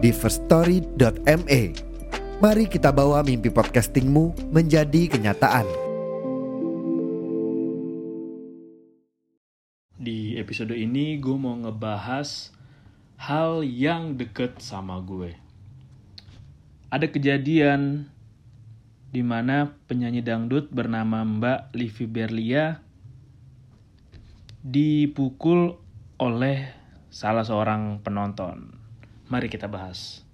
di firststory.me. Mari kita bawa mimpi podcastingmu menjadi kenyataan. Di episode ini gue mau ngebahas hal yang deket sama gue. Ada kejadian di mana penyanyi dangdut bernama Mbak Livi Berlia dipukul oleh salah seorang penonton. Mari kita bahas.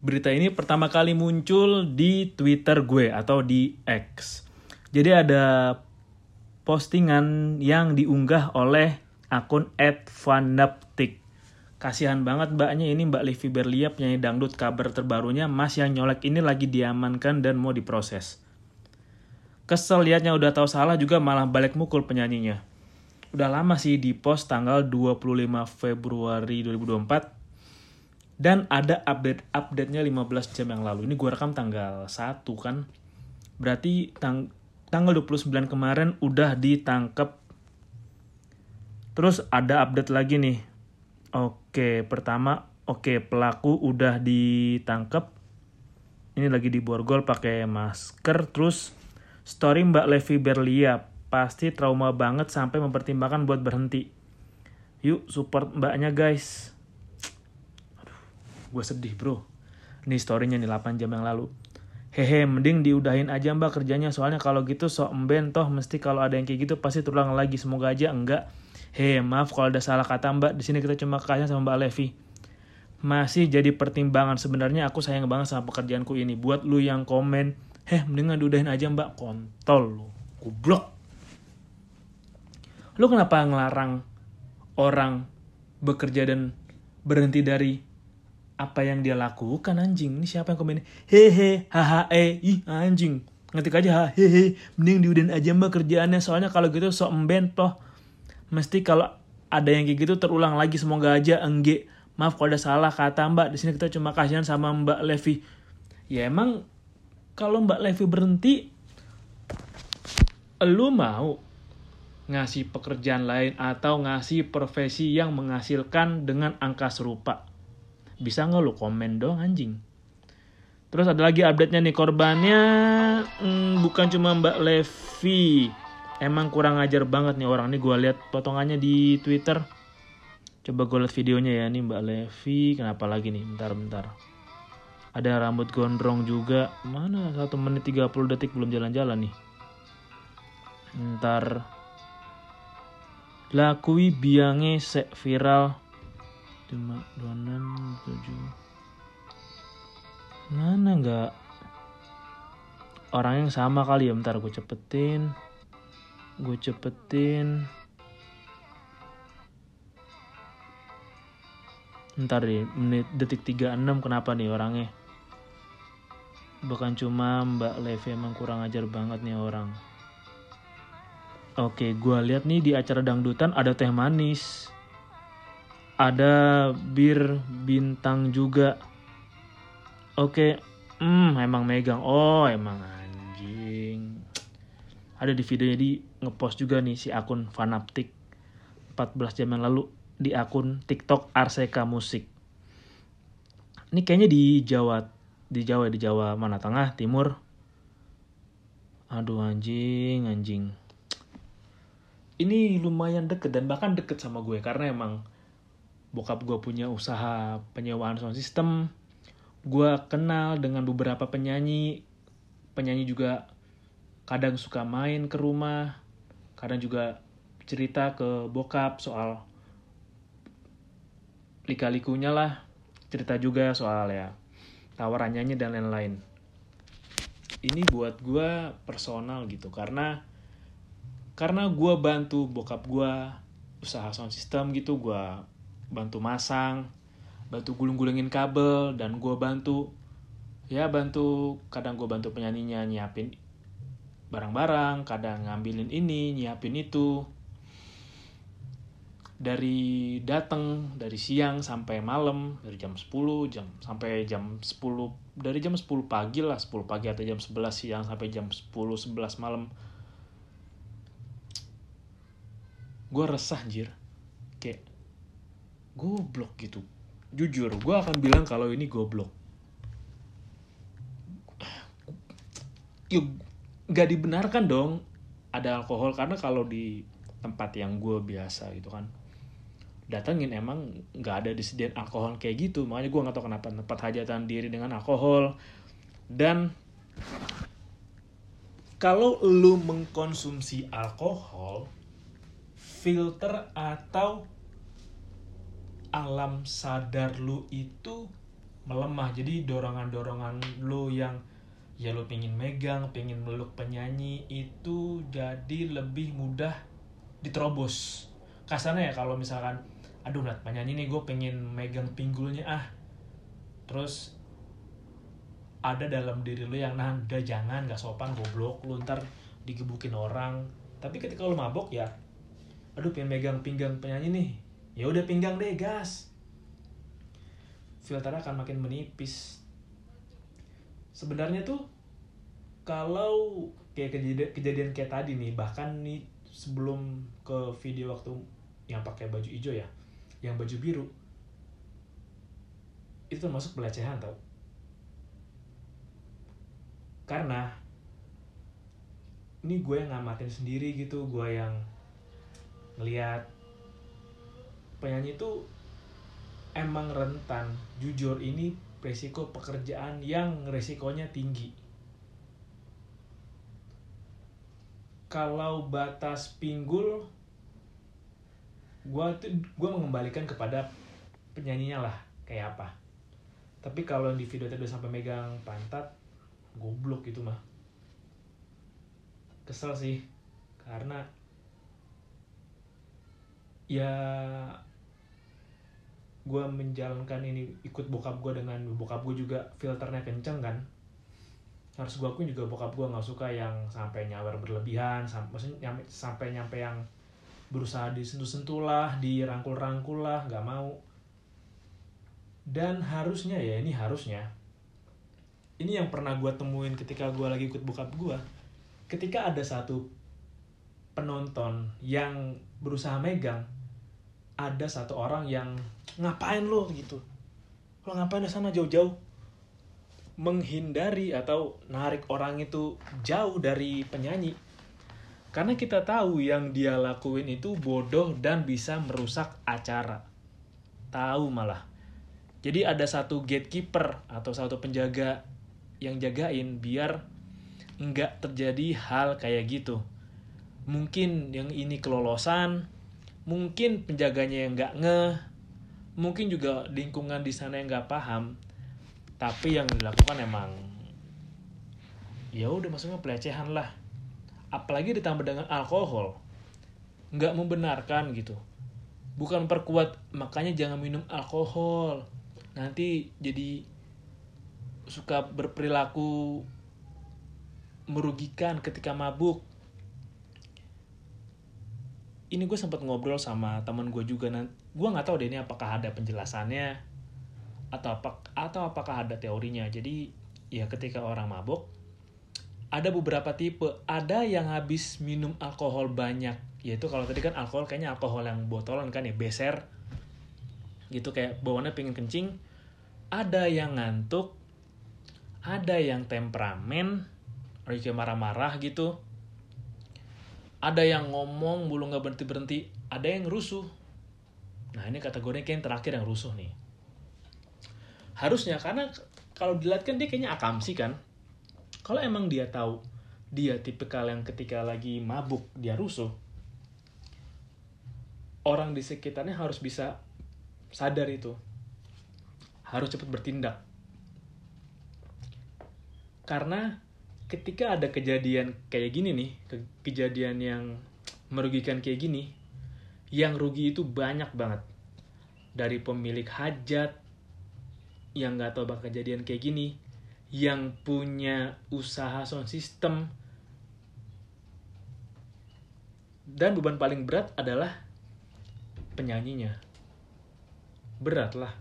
Berita ini pertama kali muncul di Twitter gue atau di X. Jadi ada postingan yang diunggah oleh akun @vanaptik. Kasihan banget mbaknya ini Mbak Livi Berlia penyanyi dangdut kabar terbarunya Mas yang nyolek ini lagi diamankan dan mau diproses. Kesel liatnya udah tahu salah juga malah balik mukul penyanyinya. Udah lama sih di post tanggal 25 Februari 2024 dan ada update-update-nya 15 jam yang lalu. Ini gue rekam tanggal 1 kan. Berarti tang tanggal 29 kemarin udah ditangkep. Terus ada update lagi nih. Oke, pertama, oke pelaku udah ditangkep. Ini lagi di borgol pakai masker. Terus story Mbak Levi Berlia pasti trauma banget sampai mempertimbangkan buat berhenti. Yuk support mbaknya guys gue sedih bro ini storynya nih 8 jam yang lalu hehe mending diudahin aja mbak kerjanya soalnya kalau gitu sok emben toh mesti kalau ada yang kayak gitu pasti terulang lagi semoga aja enggak hehe maaf kalau ada salah kata mbak. Di sini kita cuma kasihan sama mbak Levi. Masih jadi pertimbangan sebenarnya aku sayang banget sama pekerjaanku ini. Buat lu yang komen heh mendingan diudahin aja mbak. Kontol lu. Goblok lu kenapa ngelarang orang bekerja dan berhenti dari apa yang dia lakukan anjing? Ini siapa yang komen hehe haha eh ih anjing. Ngetik aja hehe mending diudahin aja mbak kerjaannya. Soalnya kalau gitu sok emben toh mesti kalau ada yang kayak gitu terulang lagi semoga aja enggak maaf kalau ada salah kata mbak. Di sini kita cuma kasihan sama mbak Levi. Ya emang kalau mbak Levi berhenti lu mau ngasih pekerjaan lain atau ngasih profesi yang menghasilkan dengan angka serupa? Bisa nggak lu komen dong anjing? Terus ada lagi update-nya nih korbannya hmm, bukan cuma Mbak Levi emang kurang ajar banget nih orang. Nih gue lihat potongannya di Twitter. Coba gue lihat videonya ya. Nih Mbak Levi kenapa lagi nih? Bentar bentar. Ada rambut gondrong juga. Mana? Satu menit 30 detik belum jalan-jalan nih. Ntar lakui biange se viral. Cuma 26 7 mana nggak? Orang yang sama kali ya. Bentar gue cepetin gue cepetin. Ntar deh menit detik 36 kenapa nih orangnya? Bukan cuma Mbak Levi emang kurang ajar banget nih orang. Oke, gue lihat nih di acara dangdutan ada teh manis. Ada bir bintang juga. Oke hmm emang megang. Oh emang ada di videonya di ngepost juga nih si akun fanaptik. 14 jam yang lalu di akun TikTok Arseka Musik. Ini kayaknya di Jawa di Jawa di Jawa mana? Tengah timur? Aduh anjing anjing. Ini lumayan deket dan bahkan deket sama gue karena emang bokap gue punya usaha penyewaan sound system. Gue kenal dengan beberapa penyanyi. Penyanyi juga kadang suka main ke rumah kadang juga cerita ke bokap soal lika-likunya lah cerita juga soal ya tawarannya dan lain-lain. Ini buat gue personal gitu karena karena gue bantu bokap gue usaha sound system gitu gue bantu masang bantu gulung-gulungin kabel dan gue bantu ya bantu kadang gue bantu penyanyinya nyiapin barang-barang kadang ngambilin ini nyiapin itu. Dari datang dari siang sampai malam dari jam 10 jam sampai jam 10 dari jam 10 pagi lah 10 pagi atau jam 11 siang sampai jam 10 11 malam. Gue resah anjir. Kayak goblok gitu. Jujur gue akan bilang kalau ini goblok. Yuk nggak dibenarkan dong ada alkohol karena kalau di tempat yang gue biasa gitu kan datengin emang nggak ada disediain alkohol kayak gitu. Makanya gue nggak tahu kenapa tempat hajatan diri dengan alkohol. Dan kalau lu mengkonsumsi alkohol filter atau alam sadar lu itu melemah. Jadi dorongan-dorongan lu yang ya lu pengen megang pengen meluk penyanyi itu jadi lebih mudah diterobos. Kasarnya ya kalau misalkan aduh nat penyanyi nih gue pengen megang pinggulnya ah. Terus ada dalam diri lu yang nah udah jangan gak sopan goblok lu ntar digebukin orang. Tapi ketika lu mabok ya aduh pengen megang pinggang penyanyi nih. Ya udah pinggang deh gas. Filternya akan makin menipis sebenarnya tuh kalau kayak kejadian, kejadian kayak tadi nih bahkan nih sebelum ke video waktu yang pakai baju hijau ya yang baju biru itu termasuk pelecehan tau. Karena ini gue yang ngamatin sendiri gitu gue yang ngeliat penyanyi itu emang rentan. Jujur ini resiko pekerjaan yang resikonya tinggi. Kalau batas pinggul gue tuh gue mengembalikan kepada penyanyinya lah kayak apa. Tapi kalau di video tadi sampai megang pantat goblok gitu mah. Kesel sih karena ya gue menjalankan ini ikut bokap gue dengan bokap gue juga filternya kenceng kan harus gue akuin juga bokap gue nggak suka yang sampai nyawer berlebihan sampai maksudnya sampai nyampe yang berusaha disentuh-sentuh lah, dirangkul-rangkul lah, nggak mau. Dan harusnya ya, ini harusnya. Ini yang pernah gue temuin ketika gue lagi ikut bokap gue. Ketika ada satu penonton yang berusaha megang, ada satu orang yang ngapain lo gitu. Lo ngapain di sana jauh-jauh? Menghindari atau narik orang itu jauh dari penyanyi karena kita tahu yang dia lakuin itu bodoh dan bisa merusak acara. Tahu malah. Jadi ada satu gatekeeper atau satu penjaga yang jagain biar nggak terjadi hal kayak gitu. Mungkin yang ini kelolosan, mungkin penjaganya yang nggak ngeh, mungkin juga lingkungan di sana yang nggak paham. Tapi yang dilakukan emang ya udah maksudnya pelecehan lah. Apalagi ditambah dengan alkohol. Nggak membenarkan gitu. Bukan perkuat makanya jangan minum alkohol. Nanti jadi suka berperilaku merugikan ketika mabuk ini gue sempat ngobrol sama teman gue juga gue nggak tahu deh ini apakah ada penjelasannya atau apa atau apakah ada teorinya jadi ya ketika orang mabuk ada beberapa tipe. Ada yang habis minum alkohol banyak. Yaitu kalau tadi kan alkohol kayaknya alkohol yang botolan kan ya, beser. Gitu kayak bawaannya pengen kencing. Ada yang ngantuk. Ada yang temperamen. Kayak marah-marah gitu. Ada yang ngomong bulu nggak berhenti-berhenti. Ada yang rusuh. Nah ini kategorinya kayak yang terakhir yang rusuh nih. Harusnya karena kalau dilihat kan dia kayaknya akamsi kan kalau emang dia tahu dia tipikal yang ketika lagi mabuk dia rusuh orang di sekitarnya harus bisa sadar itu harus cepat bertindak karena ketika ada kejadian kayak gini nih ke- kejadian yang merugikan kayak gini yang rugi itu banyak banget. Dari pemilik hajat yang nggak tahu bakal kejadian kayak gini yang punya usaha sound system. Dan beban paling berat adalah penyanyinya. Berat lah.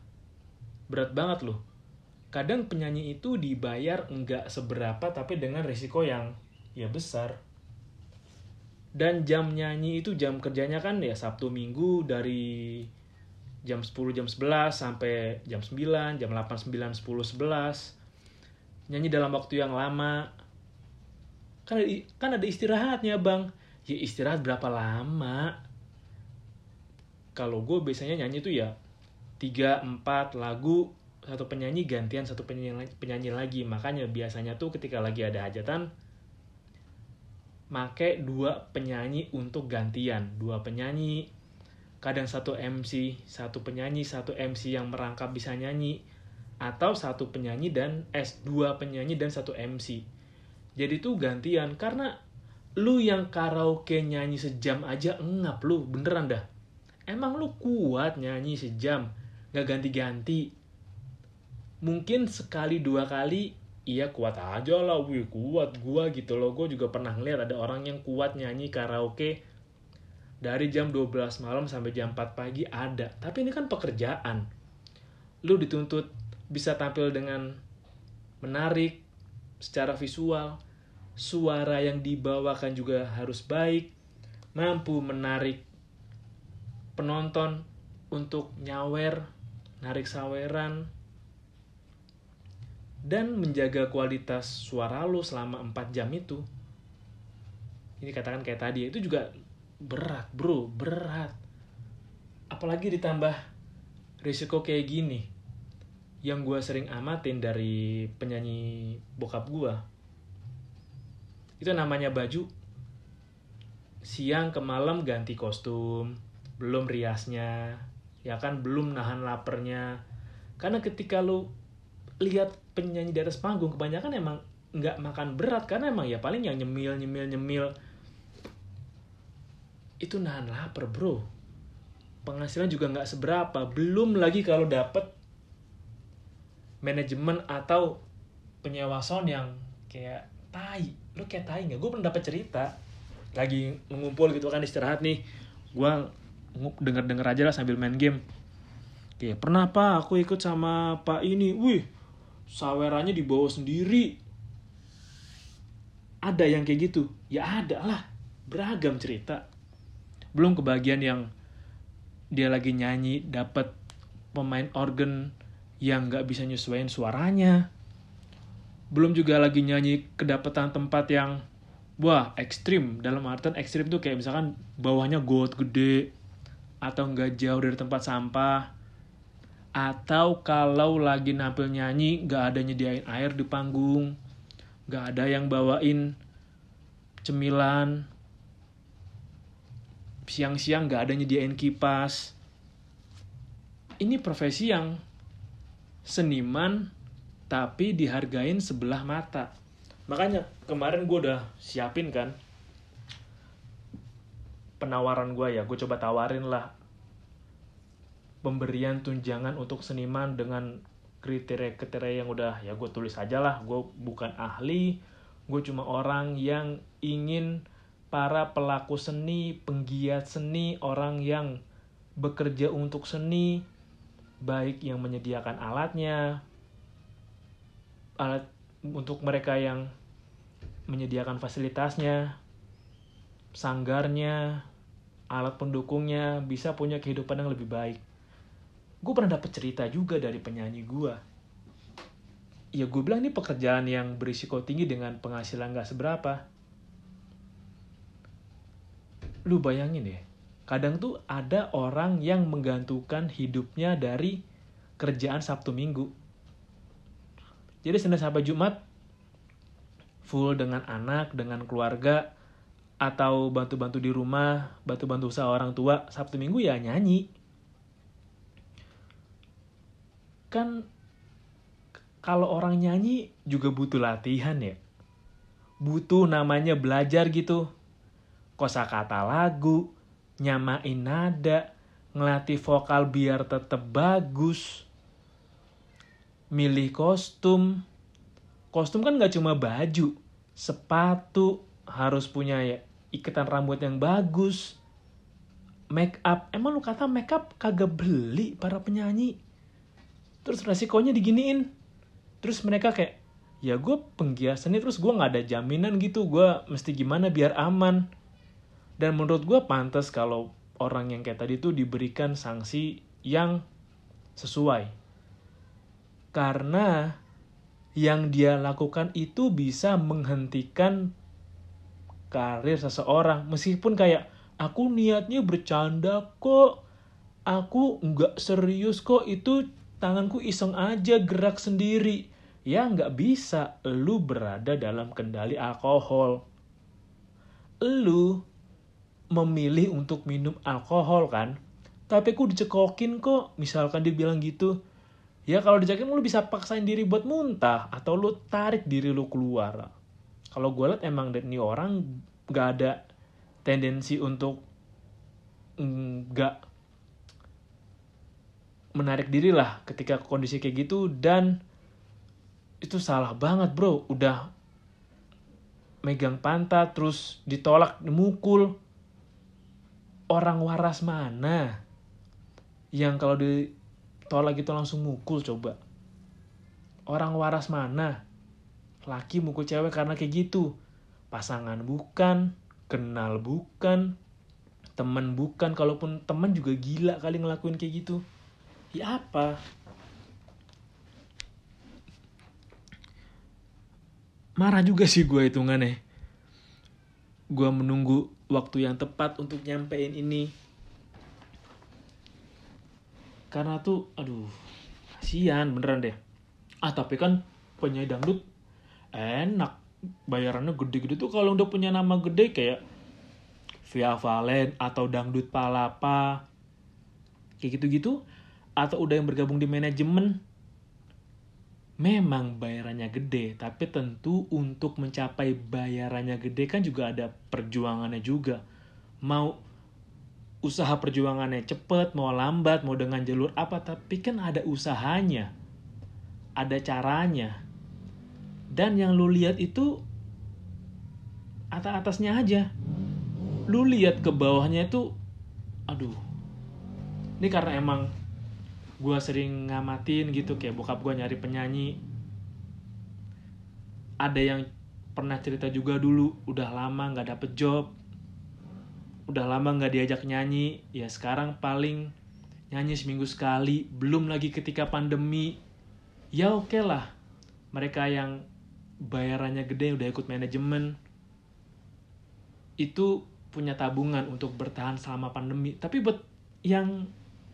Berat banget loh kadang penyanyi itu dibayar nggak seberapa tapi dengan risiko yang ya besar. Dan jam nyanyi itu jam kerjanya kan ya Sabtu Minggu dari jam 10 jam 11 sampai jam 9 jam 8 9 10 11 nyanyi dalam waktu yang lama. Kan ada, kan ada istirahatnya bang. Ya istirahat berapa lama? Kalau gue biasanya nyanyi tuh ya 3 4 lagu satu penyanyi gantian satu penyanyi penyanyi lagi. Makanya biasanya tuh ketika lagi ada hajatan make dua penyanyi untuk gantian. Dua penyanyi kadang satu MC satu penyanyi satu MC yang merangkap bisa nyanyi atau satu penyanyi dan S dua penyanyi dan satu MC jadi tuh gantian karena lu yang karaoke nyanyi sejam aja ngap lu beneran dah. Emang lu kuat nyanyi sejam gak ganti-ganti mungkin sekali dua kali iya kuat aja lah wih kuat gua gitu loh. Gue juga pernah ngeliat ada orang yang kuat nyanyi karaoke dari jam 12 malam sampai jam 4 pagi ada. Tapi ini kan pekerjaan. Lu dituntut bisa tampil dengan menarik secara visual. Suara yang dibawakan juga harus baik. Mampu menarik penonton untuk nyawer narik saweran dan menjaga kualitas suara lo selama 4 jam itu. Ini katakan kayak tadi itu juga berat bro berat. Apalagi ditambah risiko kayak gini. Yang gue sering amatin dari penyanyi bokap gue itu namanya baju. Siang ke malam ganti kostum belum riasnya ya kan belum nahan lapernya karena ketika lu lihat penyanyi di atas panggung kebanyakan emang nggak makan berat karena emang ya paling yang nyemil nyemil nyemil. Itu nahan lapar bro. Penghasilan juga nggak seberapa belum lagi kalau dapet manajemen atau penyewa sound yang kayak tai. Lu kayak tai nggak? Gue pernah dapet cerita lagi ngumpul gitu kan istirahat nih. Gue denger denger aja lah sambil main game. Oke, pernah pak aku ikut sama pak ini. Wih sawerannya dibawa sendiri. Ada yang kayak gitu? Ya ada lah. Beragam cerita. Belum kebagian yang dia lagi nyanyi dapat pemain organ yang nggak bisa nyesuaiin suaranya. Belum juga lagi nyanyi kedapatan tempat yang wah ekstrim. Dalam artian ekstrim tuh kayak misalkan bawahnya got gede atau nggak jauh dari tempat sampah atau kalau lagi nampil nyanyi nggak ada nyediain air di panggung. Nggak ada yang bawain cemilan. Siang-siang nggak ada nyediain kipas. Ini profesi yang seniman tapi dihargain sebelah mata. Makanya kemarin gue udah siapin kan. Penawaran gue ya gue coba tawarin lah pemberian tunjangan untuk seniman dengan kriteria-kriteria yang udah ya gue tulis aja lah gue bukan ahli gue cuma orang yang ingin para pelaku seni penggiat seni orang yang bekerja untuk seni baik yang menyediakan alatnya alat untuk mereka yang menyediakan fasilitasnya sanggarnya alat pendukungnya bisa punya kehidupan yang lebih baik gue pernah dapet cerita juga dari penyanyi gue ya gue bilang ini pekerjaan yang berisiko tinggi dengan penghasilan gak seberapa. Lu bayangin deh kadang tuh ada orang yang menggantungkan hidupnya dari kerjaan Sabtu Minggu. Jadi Senin sampai Jumat full dengan anak, dengan keluarga, atau bantu-bantu di rumah, bantu-bantu usaha orang tua, Sabtu Minggu ya nyanyi. Kan kalau orang nyanyi juga butuh latihan ya. butuh namanya belajar gitu. Kosakata lagu, nyamain nada, ngelatih vokal biar tetap bagus. Milih kostum. Kostum kan gak cuma baju, sepatu, harus punya ya ikatan rambut yang bagus. Make up, emang lu kata make up kagak beli para penyanyi? Terus resikonya diginiin. Terus mereka kayak, ya gue penggiat seni terus gue nggak ada jaminan gitu gue mesti gimana biar aman. Dan menurut gue pantas kalau orang yang kayak tadi tuh diberikan sanksi yang sesuai. Karena yang dia lakukan itu bisa menghentikan karir seseorang. Meskipun kayak aku niatnya bercanda kok aku nggak serius kok itu tanganku iseng aja gerak sendiri ya nggak bisa lu berada dalam kendali alkohol. Lu memilih untuk minum alkohol kan, tapi aku dicekokin kok, misalkan dia bilang gitu. Ya kalau dicekokin lu bisa paksain diri buat muntah, atau lu tarik diri lu keluar. Kalau gue liat emang ini orang nggak ada tendensi untuk nggak menarik diri lah ketika kondisi kayak gitu dan itu salah banget bro. Udah megang pantat terus ditolak mukul. Orang waras mana yang kalau ditolak itu langsung mukul coba? Orang waras mana? Laki mukul cewek karena kayak gitu. Pasangan bukan kenal bukan temen bukan. Kalaupun temen juga gila kali ngelakuin kayak gitu ya apa? Marah juga sih gue hitungannya. Gue menunggu waktu yang tepat untuk nyampein ini. Karena tuh aduh kasihan beneran deh. Ah tapi kan penyanyi dangdut enak. Bayarannya gede-gede tuh kalau udah punya nama gede kayak Via Valen atau Dangdut Palapa. Kayak gitu-gitu atau udah yang bergabung di manajemen memang bayarannya gede, tapi tentu untuk mencapai bayarannya gede kan juga ada perjuangannya juga. Mau usaha perjuangannya cepet, mau lambat, mau dengan jalur apa, tapi kan ada usahanya. Ada caranya. Dan yang lu lihat itu atas-atasnya aja. Lu lihat ke bawahnya itu, aduh. Ini karena emang gue sering ngamatin gitu kayak bokap gue nyari penyanyi. Ada yang pernah cerita juga dulu udah lama nggak dapet job udah lama nggak diajak nyanyi. Ya sekarang paling nyanyi seminggu sekali belum lagi ketika pandemi. Ya oke okay lah mereka yang bayarannya gede udah ikut manajemen. Itu punya tabungan untuk bertahan selama pandemi. Tapi buat yang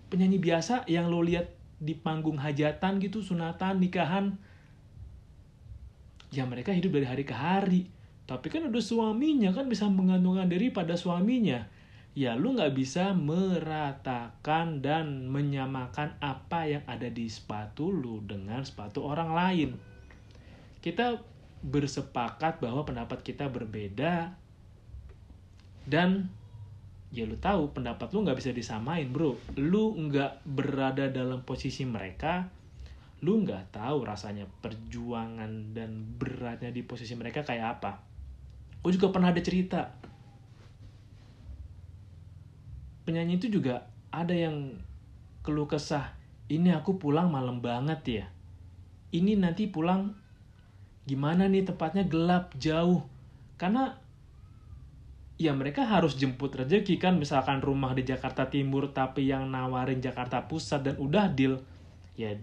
penyanyi biasa yang lo lihat di panggung hajatan gitu, sunatan, nikahan, ya mereka hidup dari hari ke hari. Tapi kan ada suaminya kan bisa mengandungkan diri pada suaminya. Ya lu nggak bisa meratakan dan menyamakan apa yang ada di sepatu lu dengan sepatu orang lain. Kita bersepakat bahwa pendapat kita berbeda dan ya lu tahu pendapat lu nggak bisa disamain bro. Lu nggak berada dalam posisi mereka lu nggak tahu rasanya perjuangan dan beratnya di posisi mereka kayak apa. Gue juga pernah ada cerita. Penyanyi itu juga ada yang keluh kesah ini aku pulang malam banget ya. Ini nanti pulang gimana nih tempatnya gelap jauh. Karena ya mereka harus jemput rezeki kan. Misalkan rumah di Jakarta Timur tapi yang nawarin Jakarta Pusat dan udah deal ya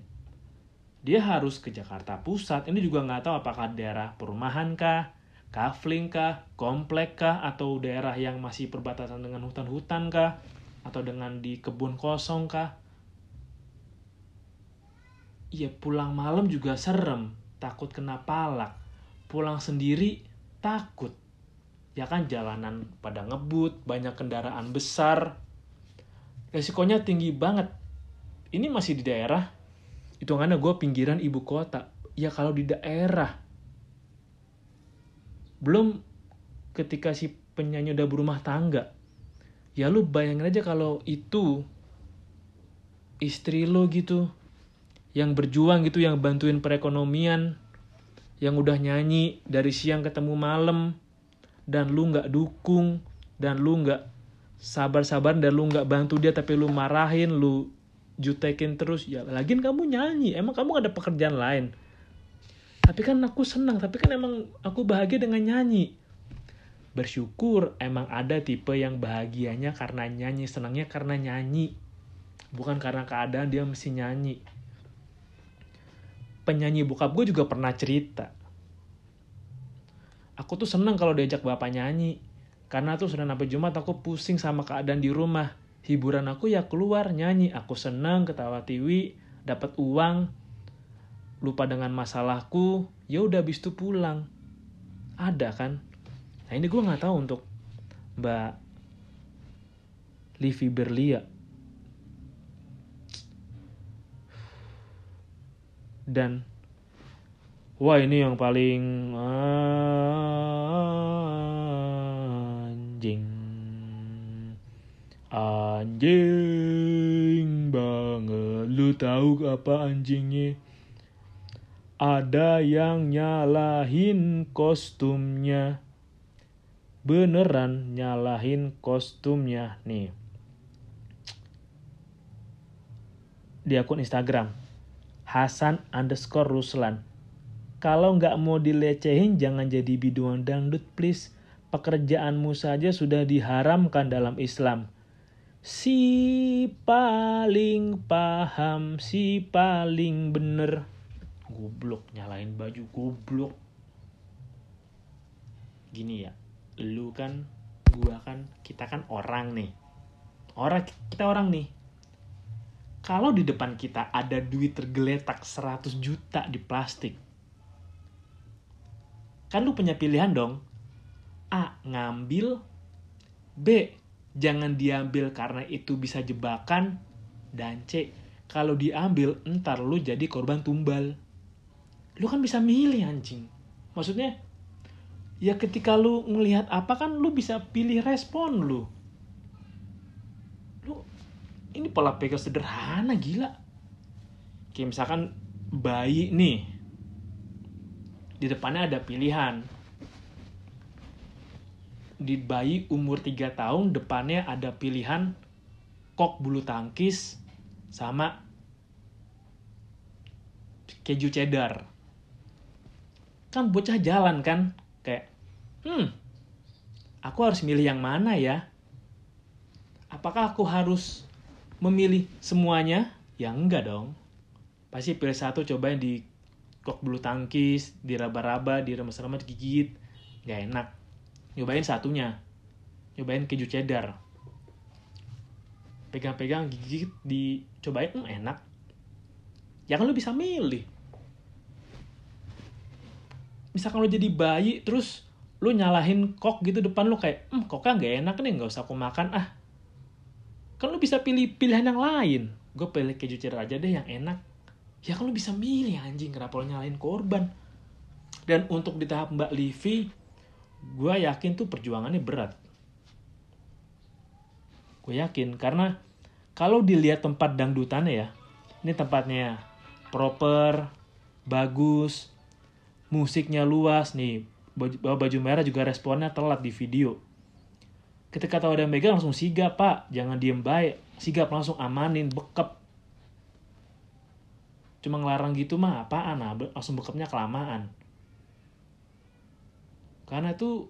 dia harus ke Jakarta Pusat. Ini juga nggak tahu apakah daerah perumahan kah kafling kah komplek kah atau daerah yang masih perbatasan dengan hutan-hutan kah atau dengan di kebun kosong kah. Ya pulang malam juga serem takut kena palak. Pulang sendiri takut ya kan jalanan pada ngebut, banyak kendaraan besar, resikonya tinggi banget. Ini masih di daerah, hitungannya gue pinggiran ibu kota. Ya kalau di daerah, belum ketika si penyanyi udah berumah tangga ya lu bayangin aja kalau itu istri lo gitu yang berjuang gitu yang bantuin perekonomian yang udah nyanyi dari siang ketemu malam dan lu nggak dukung dan lu nggak sabar-sabar dan lu nggak bantu dia tapi lu marahin lu jutekin terus ya lagian kamu nyanyi. Emang kamu gak ada pekerjaan lain. Tapi kan aku senang tapi kan emang aku bahagia dengan nyanyi. Bersyukur emang ada tipe yang bahagianya karena nyanyi senangnya karena nyanyi. Bukan karena keadaan dia mesti nyanyi. Penyanyi bokap gue juga pernah cerita aku tuh seneng kalau diajak bapak nyanyi. Karena tuh sudah sampai Jumat aku pusing sama keadaan di rumah. Hiburan aku ya keluar nyanyi. Aku seneng ketawa tiwi dapat uang. Lupa dengan masalahku ya udah habis itu pulang. Ada kan? Nah ini gue nggak tahu untuk mbak Livi Berlia. Dan wah ini yang paling anjing. Anjing banget. Lu tahu apa anjingnya? Ada yang nyalahin kostumnya. Beneran nyalahin kostumnya nih. Di akun Instagram Hasan underscore Ruslan. Kalau nggak mau dilecehin jangan jadi biduan dangdut please. Pekerjaanmu saja sudah diharamkan dalam Islam. Si paling paham, si paling bener. Goblok, nyalain baju goblok. Gini ya, lu kan, gua kan, kita kan orang nih. Orang, kita orang nih kalau di depan kita ada duit tergeletak 100 juta di plastik, kan lu punya pilihan dong. A. Ngambil. B. Jangan diambil karena itu bisa jebakan. Dan C. Kalau diambil, ntar lu jadi korban tumbal. Lu kan bisa milih anjing. Maksudnya, ya ketika lu melihat apa kan lu bisa pilih respon lu ini pola pikir sederhana gila kayak misalkan bayi nih di depannya ada pilihan di bayi umur 3 tahun depannya ada pilihan kok bulu tangkis sama keju cheddar kan bocah jalan kan kayak hmm aku harus milih yang mana ya apakah aku harus memilih semuanya? Ya enggak dong. Pasti pilih satu cobain di kok bulu tangkis, di raba-raba, di remes-remes gigit. Gak enak. Nyobain satunya. Nyobain keju cheddar. Pegang-pegang gigit, dicobain, hmm, enak. Ya kan lu bisa milih. Misalkan lu jadi bayi, terus lu nyalahin kok gitu depan lu kayak, hmm koknya gak enak nih, gak usah aku makan, ah kan lu bisa pilih pilihan yang lain gue pilih keju cheddar aja deh yang enak ya kan lu bisa milih anjing kenapa lu nyalain korban? Dan untuk di tahap Mbak Livi gue yakin tuh perjuangannya berat. Gue yakin karena kalau dilihat tempat dangdutannya ya ini tempatnya proper bagus musiknya luas nih. Baju, baju merah juga responnya telat di video. Ketika tahu ada megang langsung sigap pak. Jangan diem baik. Sigap langsung amanin bekep cuma ngelarang gitu mah apaan? Nah langsung bekepnya kelamaan. Karena itu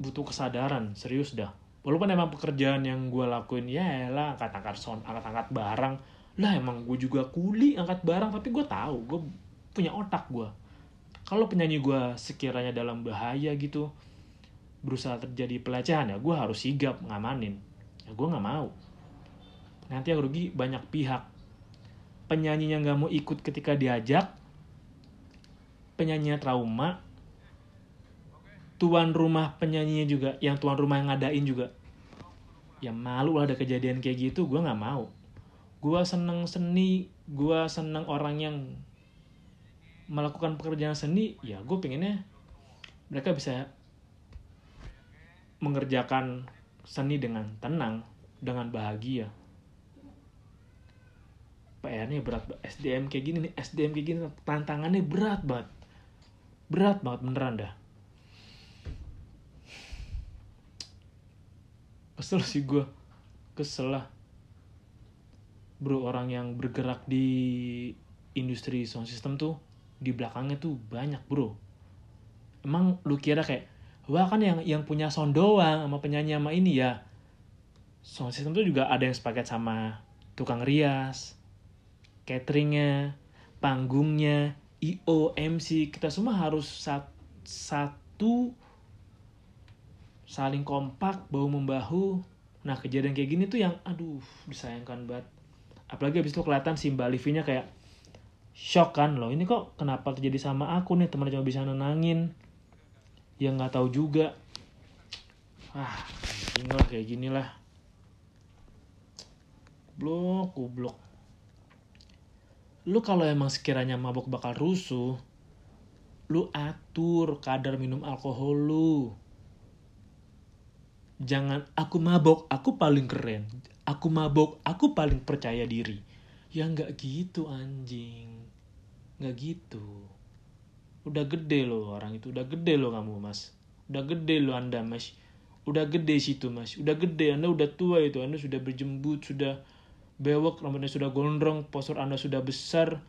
butuh kesadaran serius dah. Walaupun emang pekerjaan yang gue lakuin ya lah angkat-angkat sound angkat-angkat barang. Lah emang gue juga kuli angkat barang tapi gue tahu gue punya otak gue kalau penyanyi gue sekiranya dalam bahaya gitu berusaha terjadi pelecehan ya gue harus sigap ngamanin. Ya gue nggak mau. Nanti yang rugi banyak pihak penyanyinya nggak mau ikut ketika diajak penyanyinya trauma tuan rumah penyanyinya juga yang tuan rumah yang ngadain juga. Ya malu lah ada kejadian kayak gitu gue nggak mau. Gue seneng seni gue seneng orang yang melakukan pekerjaan seni ya gue pengennya mereka bisa mengerjakan seni dengan tenang dengan bahagia PR-nya berat. SDM kayak gini nih SDM kayak gini tantangannya berat banget. Berat banget beneran dah. Kesel sih gue kesel lah. Bro orang yang bergerak di industri sound system tuh di belakangnya tuh banyak bro. Emang lu kira kayak wah kan yang yang punya sound doang sama penyanyi sama ini ya. Sound system tuh juga ada yang sepaket sama tukang rias cateringnya panggungnya io mc kita semua harus sat, satu saling kompak bahu membahu. Nah kejadian kayak gini tuh yang aduh disayangkan banget. Apalagi abis itu kelihatan si Mbak Livi-nya kayak shock kan loh ini kok kenapa terjadi sama aku nih? Teman cuma bisa nenangin. Yang nggak tahu juga. Ah lah kayak gini lah blok goblok lu kalau emang sekiranya mabok bakal rusuh lu atur kadar minum alkohol lu. Jangan aku mabok aku paling keren. Aku mabok aku paling percaya diri. Ya nggak gitu anjing. Nggak gitu. Udah gede loh orang itu. Udah gede loh kamu mas. Udah gede loh anda mas. Udah gede situ mas. Udah gede anda udah tua itu. Anda sudah berjembut sudah bewok rambutnya sudah gondrong postur anda sudah besar.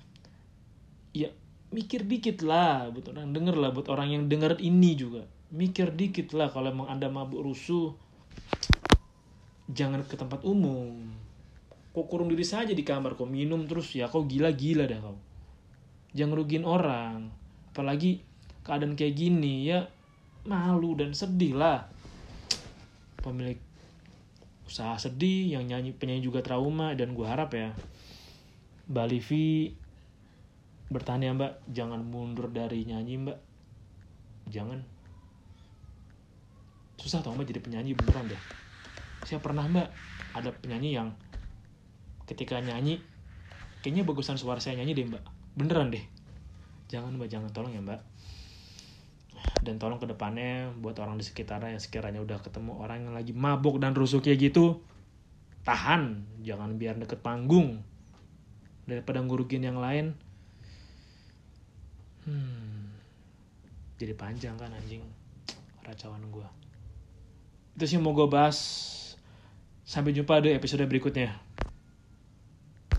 Ya mikir dikit lah buat orang denger lah buat orang yang denger ini juga. Mikir dikit lah kalau emang anda mabuk rusuh. Jangan ke tempat umum. Kok kurung diri saja di kamar kok minum terus? Ya kau gila-gila dah kau. Jangan rugiin orang. Apalagi keadaan kayak gini ya malu dan sedih lah. Pemilik usaha sedih yang nyanyi penyanyi juga trauma dan gue harap ya Mbak Livi bertahan ya mbak. Jangan mundur dari nyanyi mbak. Jangan. Susah tau mbak jadi penyanyi beneran deh. Saya pernah mbak ada penyanyi yang ketika nyanyi kayaknya bagusan suara saya nyanyi deh mbak. Beneran deh. Jangan mbak jangan. Tolong ya mbak dan tolong ke depannya buat orang di sekitarnya yang sekiranya udah ketemu orang yang lagi mabuk dan rusuh kayak gitu tahan. Jangan biar deket panggung. Daripada ngurugin yang lain. Hmm, jadi panjang kan anjing racauan gue itu sih mau gue bahas. Sampai jumpa di episode berikutnya